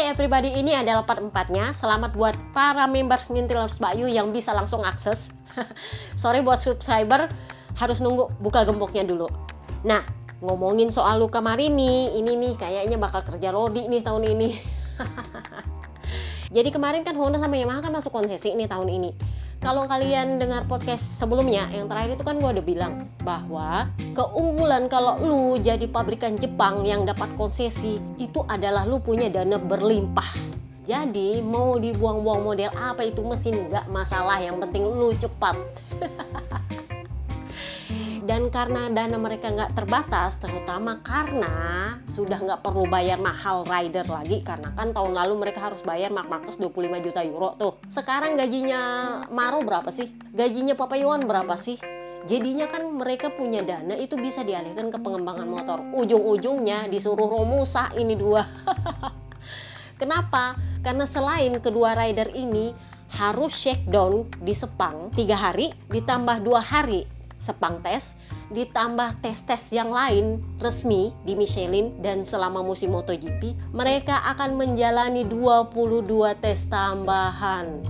Hai everybody, ini adalah part 4-nya. Selamat buat para members Ngintilers Bayu yang bisa langsung akses. Sorry buat subscriber, harus nunggu buka gemboknya dulu. Nah, ngomongin soal Luka Marini, ini nih kayaknya bakal kerja Rodi nih tahun ini. Jadi kemarin kan Honda sama Yamaha kan masuk konsesi nih tahun ini kalau kalian dengar podcast sebelumnya yang terakhir itu kan gue udah bilang bahwa keunggulan kalau lu jadi pabrikan Jepang yang dapat konsesi itu adalah lu punya dana berlimpah. Jadi mau dibuang-buang model apa itu mesin nggak masalah. Yang penting lu cepat dan karena dana mereka nggak terbatas terutama karena sudah nggak perlu bayar mahal rider lagi karena kan tahun lalu mereka harus bayar mak makes 25 juta euro tuh. Sekarang gajinya Maro berapa sih? Gajinya Papa Iwan berapa sih? Jadinya kan mereka punya dana itu bisa dialihkan ke pengembangan motor. Ujung-ujungnya disuruh Romusa ini dua. Kenapa? Karena selain kedua rider ini harus shakedown di Sepang tiga hari ditambah dua hari Sepang tes, ditambah tes-tes yang lain resmi di Michelin dan selama musim MotoGP, mereka akan menjalani 22 tes tambahan.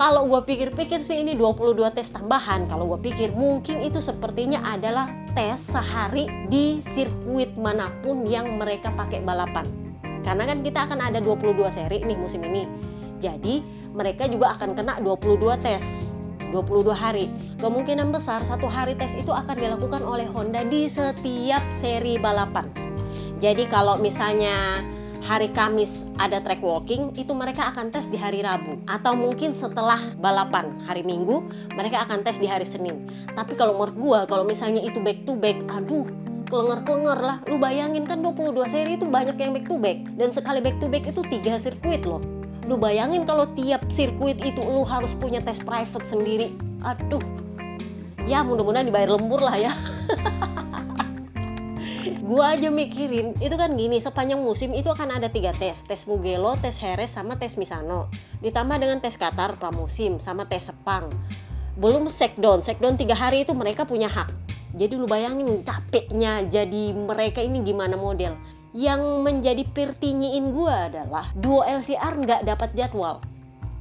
kalau gue pikir-pikir sih ini 22 tes tambahan, kalau gue pikir mungkin itu sepertinya adalah tes sehari di sirkuit mana pun yang mereka pakai balapan. Karena kan kita akan ada 22 seri nih musim ini. Jadi mereka juga akan kena 22 tes 22 hari. Kemungkinan besar satu hari tes itu akan dilakukan oleh Honda di setiap seri balapan. Jadi kalau misalnya hari Kamis ada track walking, itu mereka akan tes di hari Rabu. Atau mungkin setelah balapan hari Minggu, mereka akan tes di hari Senin. Tapi kalau menurut gua, kalau misalnya itu back to back, aduh, kelenger-kelenger lah. Lu bayangin kan 22 seri itu banyak yang back to back. Dan sekali back to back itu tiga sirkuit loh lu bayangin kalau tiap sirkuit itu lu harus punya tes private sendiri. Aduh. Ya mudah-mudahan dibayar lembur lah ya. Gua aja mikirin itu kan gini sepanjang musim itu akan ada tiga tes. Tes Mugello, tes Jerez sama tes Misano. Ditambah dengan tes Qatar pramusim sama tes Sepang. Belum sekdon sekdon tiga hari itu mereka punya hak. Jadi lu bayangin capeknya jadi mereka ini gimana model yang menjadi pirtinyiin gue adalah duo LCR nggak dapat jadwal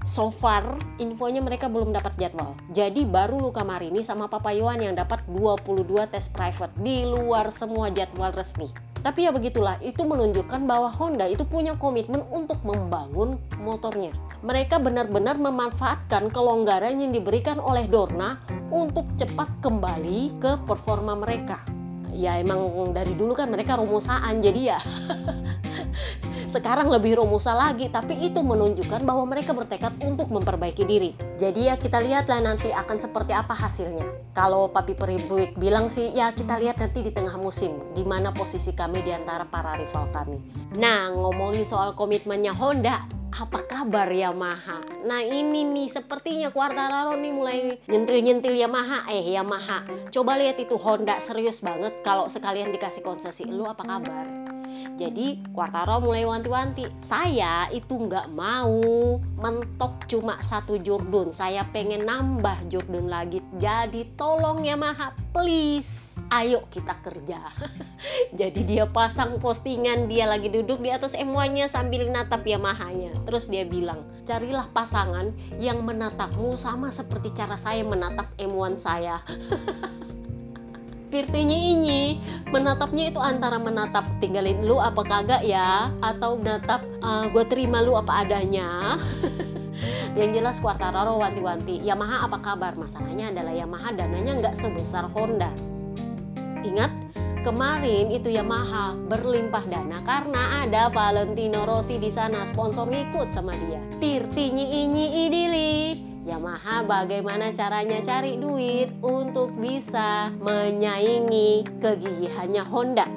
so far infonya mereka belum dapat jadwal. Jadi baru Luka Marini sama Papa Yohan yang dapat 22 tes private di luar semua jadwal resmi. Tapi ya begitulah, itu menunjukkan bahwa Honda itu punya komitmen untuk membangun motornya. Mereka benar-benar memanfaatkan kelonggaran yang diberikan oleh Dorna untuk cepat kembali ke performa mereka ya emang dari dulu kan mereka rumusaan jadi ya sekarang lebih rumusa lagi. Tapi itu menunjukkan bahwa mereka bertekad untuk memperbaiki diri. Jadi ya kita lihatlah nanti akan seperti apa hasilnya. Kalau Papi Peribuik bilang sih ya kita lihat nanti di tengah musim di mana posisi kami di antara para rival kami. Nah ngomongin soal komitmennya Honda apa kabar Yamaha? Nah ini nih sepertinya Quartararo nih mulai nyentil-nyentil Yamaha. Eh Yamaha, coba lihat itu Honda serius banget kalau sekalian dikasih konsesi. Lu apa kabar? Jadi Quartaro mulai wanti-wanti, saya itu nggak mau mentok cuma satu jurdun, saya pengen nambah jurdun lagi. Jadi tolong Yamaha, please, ayo kita kerja. Jadi dia pasang postingan dia lagi duduk di atas M1-nya sambil natap Yamaha-nya. Terus dia bilang, carilah pasangan yang menatapmu sama seperti cara saya menatap M1 saya. Pirtinya ini menatapnya itu antara menatap tinggalin lu apa kagak ya? Atau menatap uh, gue terima lu apa adanya? Yang jelas Quartararo wanti-wanti. Yamaha apa kabar? Masalahnya adalah Yamaha dananya nggak sebesar Honda. Ingat kemarin itu Yamaha berlimpah dana karena ada Valentino Rossi di sana sponsor ngikut sama dia. Tirtinya ini idili Yamaha bagaimana caranya cari duit untuk bisa menyaingi kegigihannya Honda.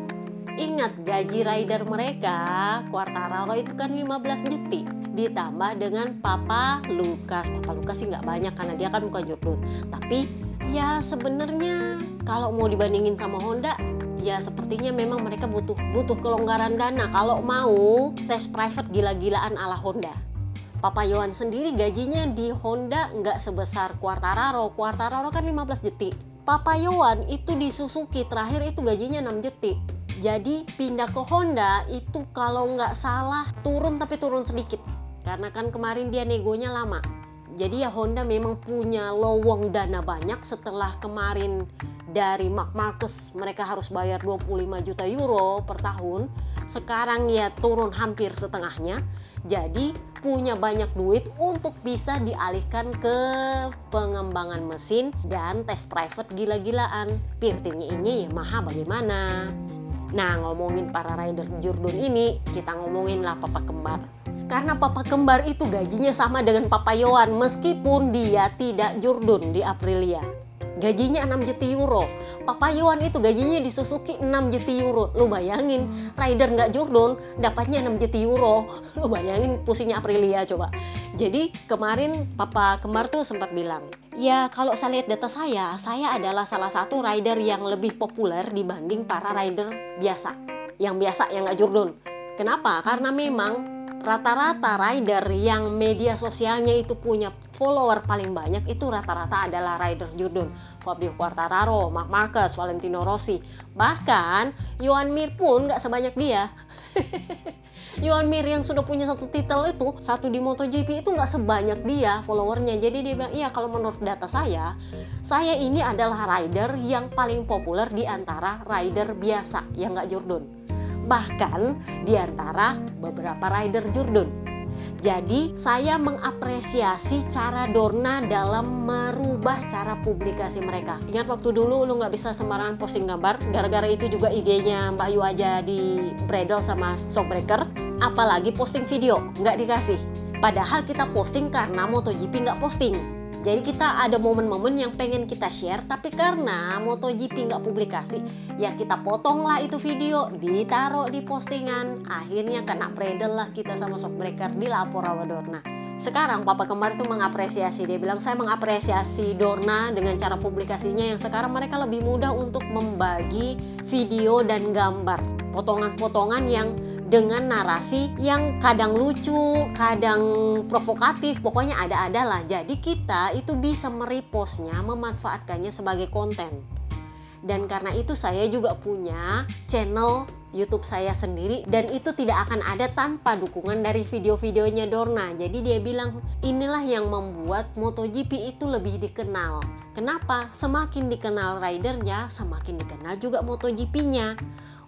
Ingat gaji rider mereka, Quartararo itu kan 15 detik ditambah dengan Papa Lukas. Papa Lukas sih nggak banyak karena dia kan bukan jurdun. Tapi ya sebenarnya kalau mau dibandingin sama Honda ya sepertinya memang mereka butuh butuh kelonggaran dana kalau mau tes private gila-gilaan ala Honda. Papa Yohan sendiri gajinya di Honda nggak sebesar Quartararo. Quartararo kan 15 detik. Papa Yohan itu di Suzuki terakhir itu gajinya 6 detik. Jadi pindah ke Honda itu kalau nggak salah turun tapi turun sedikit. Karena kan kemarin dia negonya lama. Jadi ya Honda memang punya lowong dana banyak setelah kemarin dari Mark Marcus mereka harus bayar 25 juta euro per tahun. Sekarang ya turun hampir setengahnya. Jadi punya banyak duit untuk bisa dialihkan ke pengembangan mesin dan tes private gila-gilaan. Pirtingnya ini Yamaha bagaimana? Nah ngomongin para rider Jordan ini kita ngomongin lah papa kembar. Karena papa kembar itu gajinya sama dengan papa Yohan meskipun dia tidak Jordan di Aprilia. Gajinya 6 juta euro. Papa Yohan itu gajinya di Suzuki 6 juta euro. Lu bayangin, rider nggak Jordan dapatnya 6 juta euro. Lu bayangin pusingnya Aprilia coba. Jadi kemarin Papa Kembar tuh sempat bilang, ya kalau saya lihat data saya, saya adalah salah satu rider yang lebih populer dibanding para rider biasa. Yang biasa, yang nggak Jordan. Kenapa? Karena memang rata-rata rider yang media sosialnya itu punya follower paling banyak itu rata-rata adalah rider Jordan Fabio Quartararo, Mark Marquez, Valentino Rossi. Bahkan Yohan Mir pun nggak sebanyak dia. Yohan Mir yang sudah punya satu titel itu satu di MotoGP itu nggak sebanyak dia followernya. Jadi dia bilang iya kalau menurut data saya saya ini adalah rider yang paling populer di antara rider biasa yang nggak Jordan bahkan di antara beberapa rider Jordan. Jadi saya mengapresiasi cara Dorna dalam merubah cara publikasi mereka. Ingat waktu dulu lu nggak bisa sembarangan posting gambar, gara-gara itu juga idenya Mbak Yu aja di bredel sama Shockbreaker. Apalagi posting video, nggak dikasih. Padahal kita posting karena MotoGP nggak posting jadi kita ada momen-momen yang pengen kita share, tapi karena MotoGP nggak publikasi, ya kita potong lah itu video, ditaruh di postingan. Akhirnya kena bredel lah kita sama Shockbreaker dilapor sama Dorna. Sekarang Papa Kembar itu mengapresiasi, dia bilang saya mengapresiasi Dorna dengan cara publikasinya yang sekarang mereka lebih mudah untuk membagi video dan gambar. Potongan-potongan yang dengan narasi yang kadang lucu, kadang provokatif, pokoknya ada-ada lah. Jadi kita itu bisa merepostnya, memanfaatkannya sebagai konten. Dan karena itu saya juga punya channel YouTube saya sendiri dan itu tidak akan ada tanpa dukungan dari video-videonya Dorna. Jadi dia bilang inilah yang membuat MotoGP itu lebih dikenal. Kenapa? Semakin dikenal ridernya, semakin dikenal juga MotoGP-nya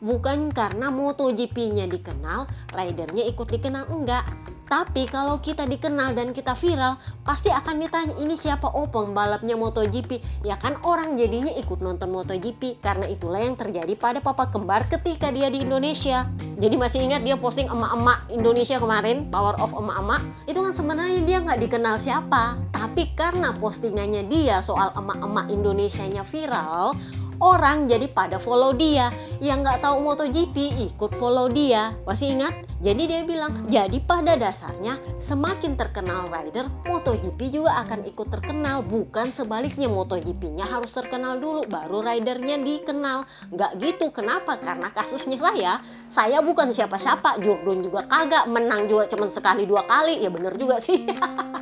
bukan karena MotoGP-nya dikenal, ridernya ikut dikenal enggak. Tapi kalau kita dikenal dan kita viral, pasti akan ditanya ini siapa oh pembalapnya MotoGP. Ya kan orang jadinya ikut nonton MotoGP karena itulah yang terjadi pada papa kembar ketika dia di Indonesia. Jadi masih ingat dia posting emak-emak Indonesia kemarin, Power of emak-emak. Itu kan sebenarnya dia nggak dikenal siapa. Tapi karena postingannya dia soal emak-emak Indonesianya viral, orang jadi pada follow dia. Yang nggak tahu MotoGP ikut follow dia. Masih ingat? Jadi dia bilang jadi pada dasarnya semakin terkenal rider MotoGP juga akan ikut terkenal. Bukan sebaliknya MotoGP-nya harus terkenal dulu baru ridernya dikenal. Nggak gitu. Kenapa? Karena kasusnya saya. Saya bukan siapa-siapa. Jordan juga kagak. Menang juga cuma sekali dua kali. Ya bener juga sih.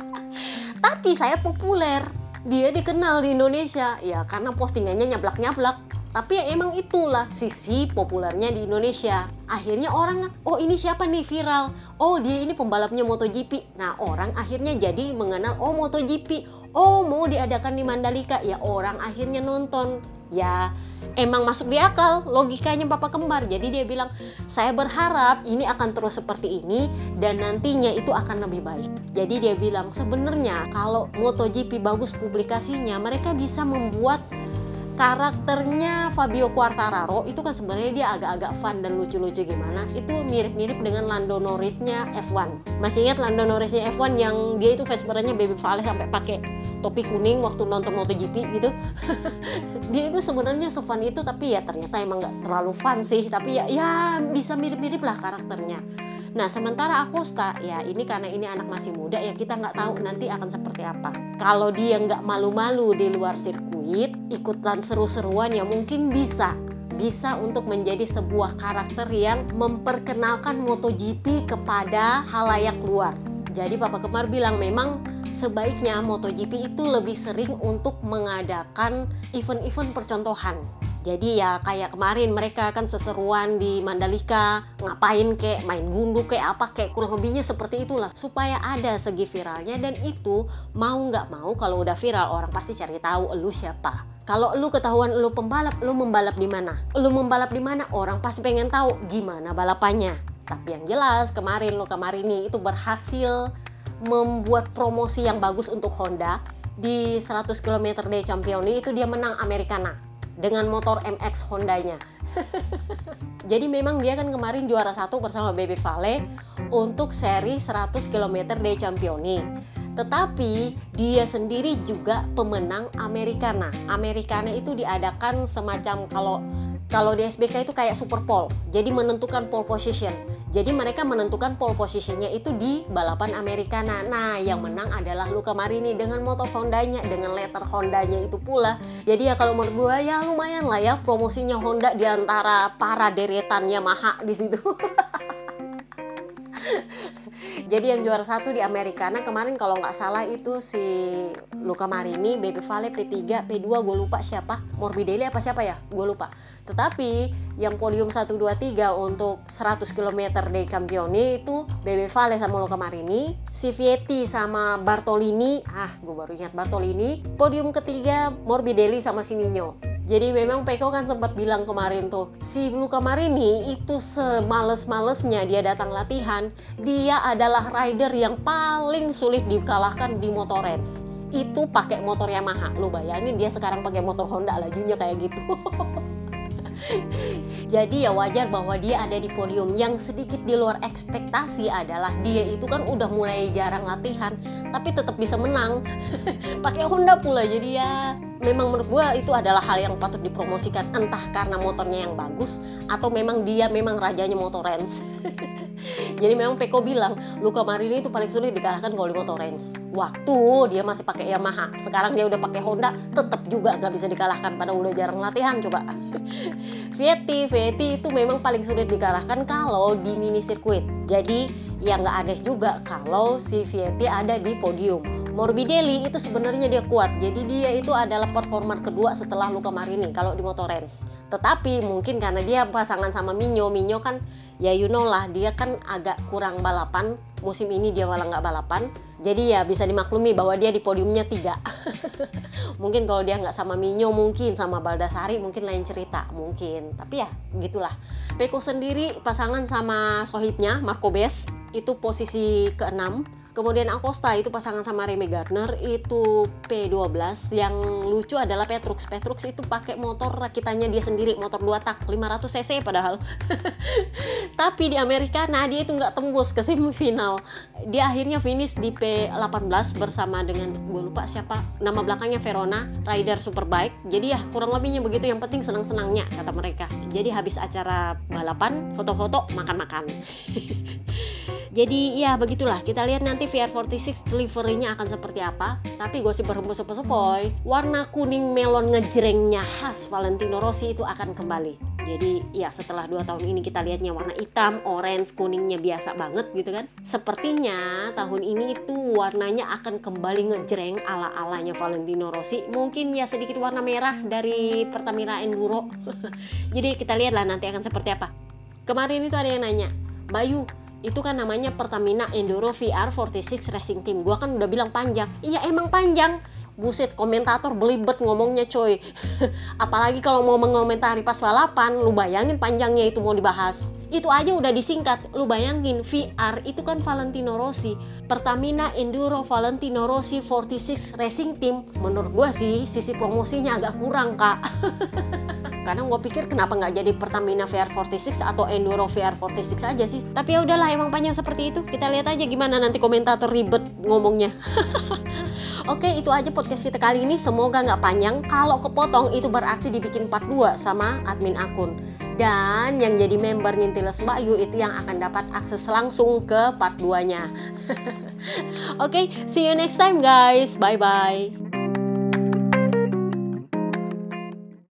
Tapi saya populer dia dikenal di Indonesia. Ya karena postingannya nyablak-nyablak. Tapi ya emang itulah sisi populernya di Indonesia. Akhirnya orang oh ini siapa nih viral? Oh dia ini pembalapnya MotoGP. Nah orang akhirnya jadi mengenal oh MotoGP. Oh mau diadakan di Mandalika. Ya orang akhirnya nonton ya emang masuk di akal logikanya Bapak Kembar. Jadi dia bilang, saya berharap ini akan terus seperti ini dan nantinya itu akan lebih baik. Jadi dia bilang sebenarnya kalau MotoGP bagus publikasinya, mereka bisa membuat karakternya Fabio Quartararo itu kan sebenarnya dia agak-agak fun dan lucu-lucu gimana itu mirip-mirip dengan Lando Norrisnya F1 masih ingat Lando Norrisnya F1 yang dia itu fans Baby Vale sampai pakai topi kuning waktu nonton MotoGP gitu dia itu sebenarnya sefun itu tapi ya ternyata emang nggak terlalu fun sih tapi ya ya bisa mirip-mirip lah karakternya Nah, sementara Acosta, ya ini karena ini anak masih muda, ya kita nggak tahu nanti akan seperti apa. Kalau dia nggak malu-malu di luar sirkuit, ikutan seru-seruan ya mungkin bisa bisa untuk menjadi sebuah karakter yang memperkenalkan MotoGP kepada halayak luar. Jadi Papa Kemar bilang memang sebaiknya MotoGP itu lebih sering untuk mengadakan event-event percontohan Jadi ya kayak kemarin mereka kan seseruan di Mandalika, ngapain kek, main gundu kayak apa kayak kurang lebihnya seperti itulah. Supaya ada segi viralnya dan itu mau nggak mau kalau udah viral orang pasti cari tahu lu siapa. Kalau lu ketahuan lu pembalap, lu membalap di mana? Lu membalap di mana? Orang pasti pengen tahu gimana balapannya. Tapi yang jelas kemarin lu kemarin ini itu berhasil membuat promosi yang bagus untuk Honda di 100 km day champion itu dia menang Americana dengan motor MX Hondanya. Jadi memang dia kan kemarin juara satu bersama Baby Vale untuk seri 100 km Day Championi. Tetapi dia sendiri juga pemenang Americana. Americana itu diadakan semacam kalau kalau di SBK itu kayak super pole. Jadi menentukan pole position. Jadi mereka menentukan pole positionnya itu di balapan Americana. Nah, yang menang adalah Luca Marini dengan motor Hondanya, dengan letter Hondanya itu pula. Jadi ya kalau menurut gue ya lumayan lah ya promosinya Honda di antara para deretan Yamaha di situ. Jadi yang juara satu di Americana kemarin kalau nggak salah itu si Luca Marini, Baby Vale P3, P2 gue lupa siapa, Morbidelli apa siapa ya, gue lupa. Tetapi yang podium 1, 2, 3 untuk 100 km dei Campioni itu Baby Vale sama Luca Marini, si Vietti sama Bartolini, ah gue baru ingat Bartolini, podium ketiga Morbidelli sama Sinino. Jadi memang Peko kan sempat bilang kemarin tuh, si Luka Marini itu semales-malesnya dia datang latihan, dia adalah rider yang paling sulit dikalahkan di Motorens. Itu pakai motor Yamaha. Lu bayangin dia sekarang pakai motor Honda lajunya kayak gitu. Jadi ya wajar bahwa dia ada di podium yang sedikit di luar ekspektasi adalah dia itu kan udah mulai jarang latihan tapi tetap bisa menang. Pakai Honda pula jadi ya memang menurut gue itu adalah hal yang patut dipromosikan entah karena motornya yang bagus atau memang dia memang rajanya motor range. Jadi memang Peko bilang Luka Marini itu paling sulit dikalahkan kalau di motor range. Waktu dia masih pakai Yamaha, sekarang dia udah pakai Honda, tetap juga nggak bisa dikalahkan pada udah jarang latihan coba. Vietti, Vietti itu memang paling sulit dikalahkan kalau di mini sirkuit. Jadi ya nggak aneh juga kalau si Vietti ada di podium Morbidelli itu sebenarnya dia kuat. Jadi dia itu adalah performer kedua setelah Luka Marini kalau di motor Motorens. Tetapi mungkin karena dia pasangan sama Minyo, Minyo kan ya you know lah dia kan agak kurang balapan. Musim ini dia malah nggak balapan. Jadi ya bisa dimaklumi bahwa dia di podiumnya tiga. mungkin kalau dia nggak sama Minyo mungkin sama Baldasari mungkin lain cerita mungkin. Tapi ya gitulah. Peko sendiri pasangan sama sohibnya Marco Bes itu posisi keenam Kemudian Acosta itu pasangan sama Remy Gardner itu P12 yang lucu adalah Petrux. Petrux itu pakai motor rakitannya dia sendiri, motor 2 tak 500 cc padahal. Tapi di Amerika nah dia itu nggak tembus ke semifinal. Dia akhirnya finish di P18 bersama dengan gue lupa siapa nama belakangnya Verona, rider superbike. Jadi ya kurang lebihnya begitu yang penting senang-senangnya kata mereka. Jadi habis acara balapan, foto-foto, makan-makan. Jadi ya begitulah kita lihat nanti VR46 deliverynya akan seperti apa. Tapi gue sih berhembus sepoi warna kuning melon ngejrengnya khas Valentino Rossi itu akan kembali. Jadi ya setelah dua tahun ini kita lihatnya warna hitam, orange, kuningnya biasa banget gitu kan. Sepertinya tahun ini itu warnanya akan kembali ngejreng ala-alanya Valentino Rossi. Mungkin ya sedikit warna merah dari Pertamina Enduro. Jadi kita lihatlah nanti akan seperti apa. Kemarin itu ada yang nanya, Bayu, itu kan namanya Pertamina Enduro VR 46 Racing Team. Gua kan udah bilang panjang. Iya emang panjang. Buset komentator belibet ngomongnya coy. Apalagi kalau mau mengomentari pas balapan lu bayangin panjangnya itu mau dibahas. Itu aja udah disingkat. Lu bayangin VR itu kan Valentino Rossi. Pertamina Enduro Valentino Rossi 46 Racing Team. Menurut gua sih sisi promosinya agak kurang kak kadang gue pikir kenapa nggak jadi Pertamina VR46 atau Enduro VR46 aja sih? Tapi ya udahlah emang panjang seperti itu. Kita lihat aja gimana nanti komentator ribet ngomongnya. Oke itu aja podcast kita kali ini. Semoga nggak panjang. Kalau kepotong itu berarti dibikin part 2 sama admin akun. Dan yang jadi member Ngintiles Mbak Yu itu yang akan dapat akses langsung ke part 2 nya Oke okay, see you next time guys. Bye bye